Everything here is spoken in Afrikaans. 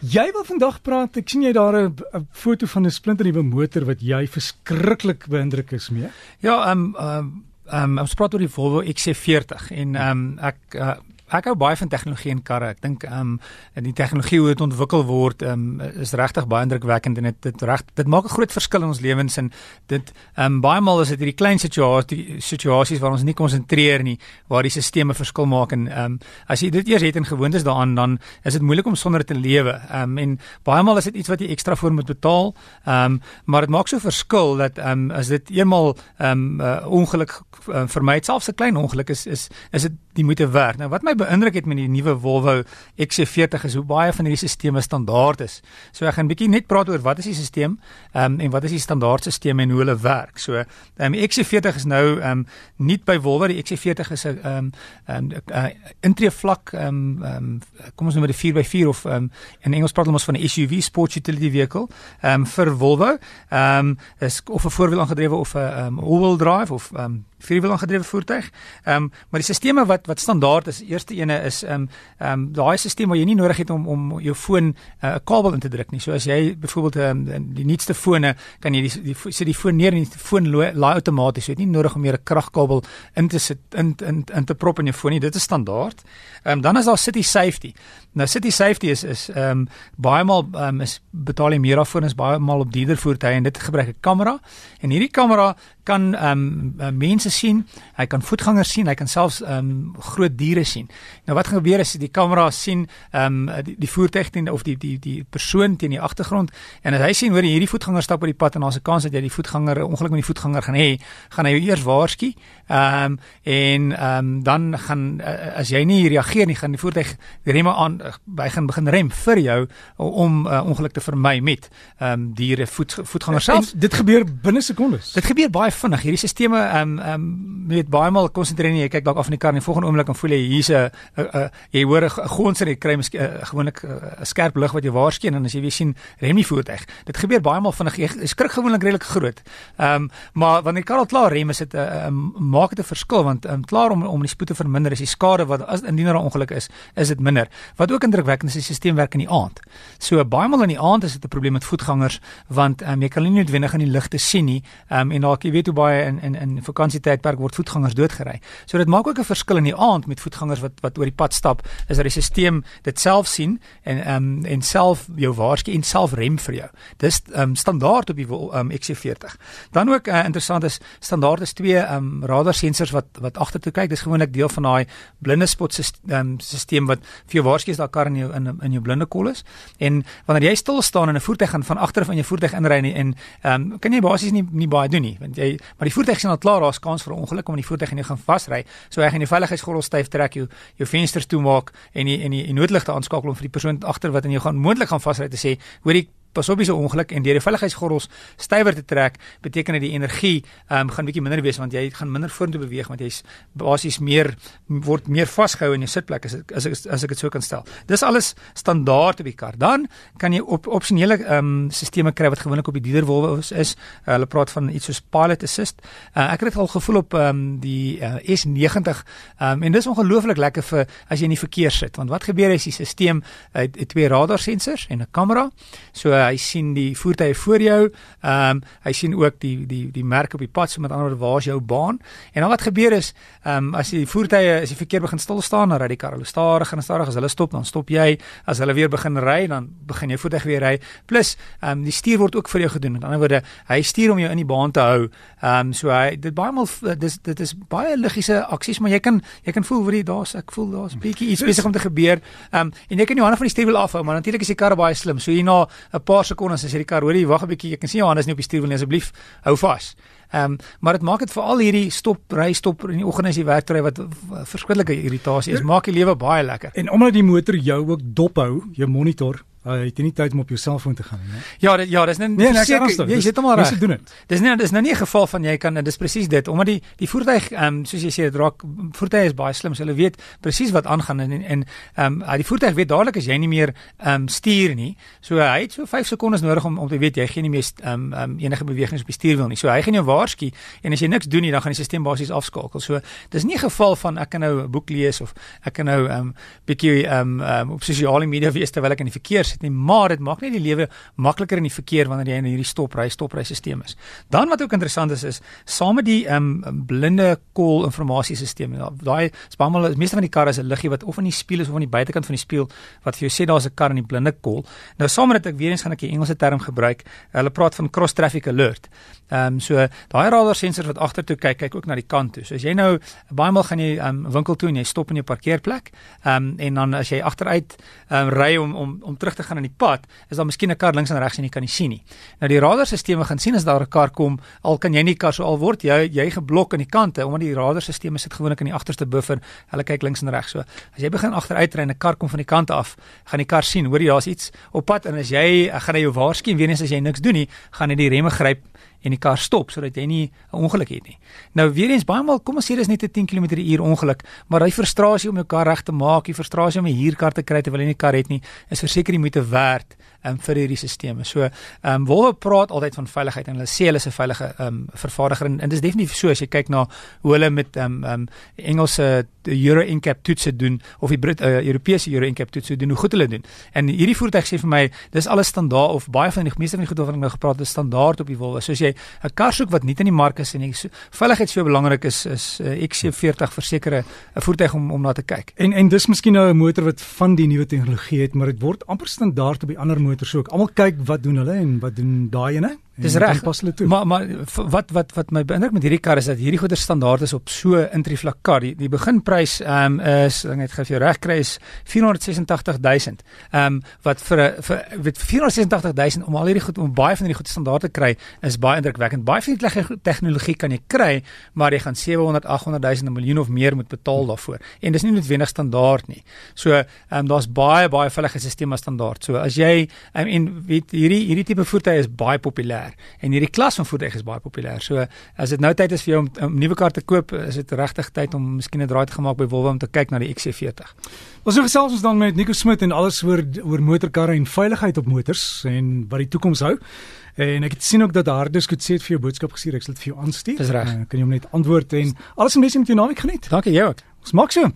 Jy wil vandag praat. Ek sien jy daar 'n foto van 'n splinternuwe motor wat jy verskriklik beïndruk is mee. Ja, ehm um, ehm um, um, ons praat oor die Volvo XC40 en ehm um, ek uh, ek hou baie van tegnologie en karre. Ek dink ehm um, die tegnologie hoe dit ontwikkel word ehm um, is regtig baie indrukwekkend en dit dit reg dit maak 'n groot verskil in ons lewens en dit ehm um, baie maal is dit hierdie klein situasie situasies waar ons nie konsentreer nie waar die stelsels verskil maak en ehm um, as jy dit eers het en gewoond is daaraan dan is dit moeilik om sonder te lewe. Ehm um, en baie maal is dit iets wat jy ekstra vir moet betaal. Ehm um, maar dit maak so verskil dat ehm um, as dit eenmal ehm um, uh, ongeluk uh, vermy selfs 'n klein ongeluk is is is dit die moeite werd. Nou wat my beïndruk het met die nuwe Volvo XC40 is hoe baie van hierdie stelsels standaard is. So ek gaan 'n bietjie net praat oor wat is die stelsel um, en wat is die standaard stelsel en hoe hulle werk. So um, XC40 is nou um, nie by Volvo die XC40 is 'n um, um, uh, intree vlak um, um, kom ons noem dit 4x4 of um, in Engels praat ons van 'n SUV sport utility vehicle um, vir Volvo. Ehm um, is of 'n voorwiel aangedrewe of 'n um, all-wheel drive of um, vierwiel aangedrewe voertuig. Ehm um, maar die stelsels wat wat standaard is, eerste ene is ehm um, ehm um, daai stelsel waar jy nie nodig het om om jou foon eh, 'n uh, kabel in te druk nie. So as jy byvoorbeeld ehm um, die nuutste fone kan jy die die sit die foon neer en die foon laai outomaties. Jy het nie nodig om meer 'n kragkabel in te sit in in in te prop in jou foon nie. Dit is standaard. Ehm um, dan is daar City Safety. Nou City Safety is is ehm um, baie maal ehm um, is betaal jy meer daarvoor is baie maal op dierder voertuie en dit gebruik 'n kamera. En hierdie kamera kan ehm um, mense sien, hy kan voetgangers sien, hy kan selfs ehm um, groot diere sien. Nou wat gebeur as die kamera sien ehm um, die, die voertuig teen of die die die persoon teen die agtergrond en as hy sien hoor hierdie voetganger stap op die pad en daar's 'n kans dat jy die voetganger ongeluk met die voetganger gaan hê, gaan hy jou eers waarsku. Ehm um, en ehm um, dan gaan uh, as jy nie reageer nie, gaan die voertuig die remme aan by gaan begin rem vir jou om uh, ongeluk te vermy met ehm um, diere voet, voetgangers self. Dit gebeur binne sekondes. Dit gebeur baie vinnig. Hierdie stelsels ehm um, ehm um, weet baie maal konsentreer jy kyk dalk af in die kar en die volgende oomblik dan voel jy hier's 'n jy hoor 'n gons en jy kry miskien uh, gewoonlik 'n uh, skerp lig wat jy waarsku en as jy weer sien rem die voertuig. Dit gebeur baie maal vinnig. Jy skrik gewoonlik redelik groot. Ehm um, maar wanneer die kar al klaar rem is dit 'n uh, um, maak dit 'n verskil want um, klaar om om die spoed te verminder is die skade wat as indien er 'n ongeluk is, is dit minder. Wat ook indrukwekkend is, is die stelsel werk in die aand. So baie maal in die aand is dit 'n probleem met voetgangers want um, jy kan nie noodwendig aan die ligte sien nie. Ehm um, en dalk jy weet hoe baie in in in vakansietydperk word voetgangers doodgery. So dit maak ook 'n verskil in die aand met voetgangers wat wat oor die pad stap, is dat die stelsel dit self sien en ehm um, en self jou waarsku en self rem vir jou. Dis ehm um, standaard op die ehm um, XC40. Dan ook uh, interessant is standaard is twee ehm um, radar sensors wat wat agtertoe kyk. Dis gewoonlik deel van daai blinde spot ehm um, stelsel wat vir jou waarsku as daar kar in jou in in jou blinde kol is. En wanneer jy stil staan en 'n voertuig gaan van agter van jou voertuig inry en ehm um, kan jy basies nie nie baie doen nie want jy maar die voertuig sien al klaar daar's kans vir 'n ongeluk om die voertuig en jy gaan vasry. So hy gaan die veiligheidsgordel styf trek jou jou vensters toemaak en die en die, die noodligte aanskakel om vir die persoon agter wat in jou gaan moontlik gaan vasry te sê, hoorie pas op hierdie ongeluk en deur die veiligheidsgordels stywer te trek beteken dit die energie um, gaan bietjie minder wees want jy gaan minder vorentoe beweeg want jy's basies meer word meer vasgehou in jou sitplek as as as, as ek dit so kan stel. Dis alles standaard op die kar. Dan kan jy op opsionele ehm um, stelsels kry wat gewoonlik op die dieder Volvo is. is uh, hulle praat van iets soos pilot assist. Uh, ek het dit al gevoel op ehm um, die uh, S90 ehm um, en dis ongelooflik lekker vir as jy in die verkeer sit want wat gebeur as die stelsel het, het twee radar sensors en 'n kamera. So hy sien die voertuie voor jou. Ehm um, hy sien ook die die die merk op die pad, so met ander woorde, waar's jou baan? En dan wat gebeur is, ehm um, as die voertuie as die verkeer begin stil staan, dan ry die kar hulle stadig en stadig as hulle stop, dan stop jy. As hulle weer begin ry, dan begin jou voertuig weer ry. Plus, ehm um, die stuur word ook vir jou gedoen. Met ander woorde, hy stuur om jou in die baan te hou. Ehm um, so hy dit baie maal dis dit is baie logiese aksies, maar jy kan jy kan voel hoe dit daar's ek voel daar's bietjie iets besig om te gebeur. Ehm um, en jy kan jou hande van die stuurwiel afhou, maar natuurlik is die kar baie slim. So hierna 'n paar sekondes as jy die kar hoorie, wag 'n bietjie, ek kan sien Johannes nie op die stuur wil nie asseblief hou vas. Ehm um, maar dit maak dit vir al hierdie stop ry stop in die oggend as jy werk ry wat verskriklike irritasie is, maak die lewe baie lekker. En omdat die motor jou ook dop hou, jou monitor Uh, jy het nie tyd om op jou selfoon te gaan nie. Ja, dit, ja, dis net nee, nee, seker. Jy sit hom maar reg. Dis doen dit. Dis nie dis nou nie 'n geval van jy kan dis presies dit omdat die die voertuig ehm um, soos jy sê dit raak voertuie is baie slim. So hulle weet presies wat aangaan en en ehm um, die voertuig weet dadelik as jy nie meer ehm um, stuur nie. So hy het so 5 sekondes nodig om om te weet jy gee nie meer ehm um, um, enige bewegings op die stuurwiel nie. So hy gaan jou waarsku en as jy niks doen nie dan gaan die stelsel basies afskakel. So dis nie 'n geval van ek kan nou 'n boek lees of ek kan nou ehm um, bietjie ehm um, um, op sosiale media wees terwyl ek in die verkeer sit nie, maar dit maak net die lewe makliker in die verkeer wanneer jy in hierdie stopry stopry stelsel is. Dan wat ook interessant is is saam met die ehm um, blinde kol informasiesisteem. Daai spamal meeste van die karre is 'n liggie wat of in die spieël is of aan die buitekant van die spieël wat vir jou sê daar's 'n kar in die blinde kol. Nou saam met dit ek weer eens gaan ek 'n Engelse term gebruik. Hulle praat van cross traffic alert. Ehm um, so daai radar sensor wat agtertoe kyk, kyk ook na die kant toe. So as jy nou baie maal gaan jy ehm um, winkel toe en jy stop in jou parkeerplek, ehm um, en dan as jy agteruit ehm um, ry om om om terug te gaan aan die pad, is daar miskien 'n kar links en regs en jy kan nie sien nie. Nou die radarstelsels gaan sien as daar 'n kar kom, al kan jy nie kar so al word jy jy geblok aan die kante omdat die radarstelsels sit gewoonlik in die agterste buffer. Hulle kyk links en regs. So as jy begin agteruit ry en 'n kar kom van die kant af, gaan die kar sien, hoor jy daar's iets op pad en as jy gaan hy jou waarsku en weer eens as jy niks doen nie, gaan hy die remme gryp en die kar stop sodat jy nie 'n ongeluk het nie. Nou weer eens baie maal kom ons sê dis net 'n 10 km/h ongeluk, maar hy frustrasie om jou kar reg te maak, die frustrasie om 'n huurkar te kry terwyl jy nie 'n kar het nie, is verseker die moeite werd um, vir hierdie stelsels. So, ehm um, Volvo praat altyd van veiligheid en hulle sê hulle is 'n veilige ehm um, vervaardiger en, en dit is definitief so as jy kyk na hoe hulle met ehm um, ehm um, Engelse Euro NCAP toetse doen of die Brit uh, Europese Euro NCAP toetse doen, hoe goed hulle doen. En hierdie voertuig sê vir my, dis alles standaard of baie van die meeste van die goed wat ek nou gepraat het, is standaard op die Volvo. So as jy 'n kar soek wat nie in die mark is en so, veiligheid so belangrik is, is uh, XC40 versekerde 'n voertuig om om na te kyk. En en dis miskien nou 'n motor wat van die nuwe tegnologie het, maar dit word amper standaard op die ander motors ook. Almal kyk wat doen hulle en wat doen daai ene? Dis reg. Maar maar wat wat wat my beïndruk met hierdie kar is dat hierdie goeder standaard is op so intriflak kar. Die, die beginprys ehm um, is ek net gou vir jou reg kry is 486000. Ehm um, wat vir 'n vir met 486000 om al hierdie goed om baie van hierdie goede standaard te kry is baie indrukwekkend. Baie van die tegnologie kan jy kry, maar jy gaan 700 800000 'n miljoen of meer moet betaal daarvoor. En dis nie noodwendig standaard nie. So ehm um, daar's baie baie veilige stelsels standaard. So as jy um, en weet hierdie hierdie tipe voertuie is baie populêr populêr en hierdie klas van voertuig is baie populêr. So as dit nou tyd is vir jou om 'n nuwe kar te koop, is dit regtig tyd om miskien 'n draai te gemaak by Volvo om te kyk na die XC40. Ons so gesels ons dan met Nico Smit en alles oor oor motorkarre en veiligheid op motors en wat die toekoms hou. En ek het sien ook dat Hardes goed sê het vir jou boodskap gestuur. Ek sal dit vir jou aanstuur. Dis reg. Uh, kan jy hom net antwoord en alles in besin met jou naweek geniet. Dankie jou ook. Ons maak so.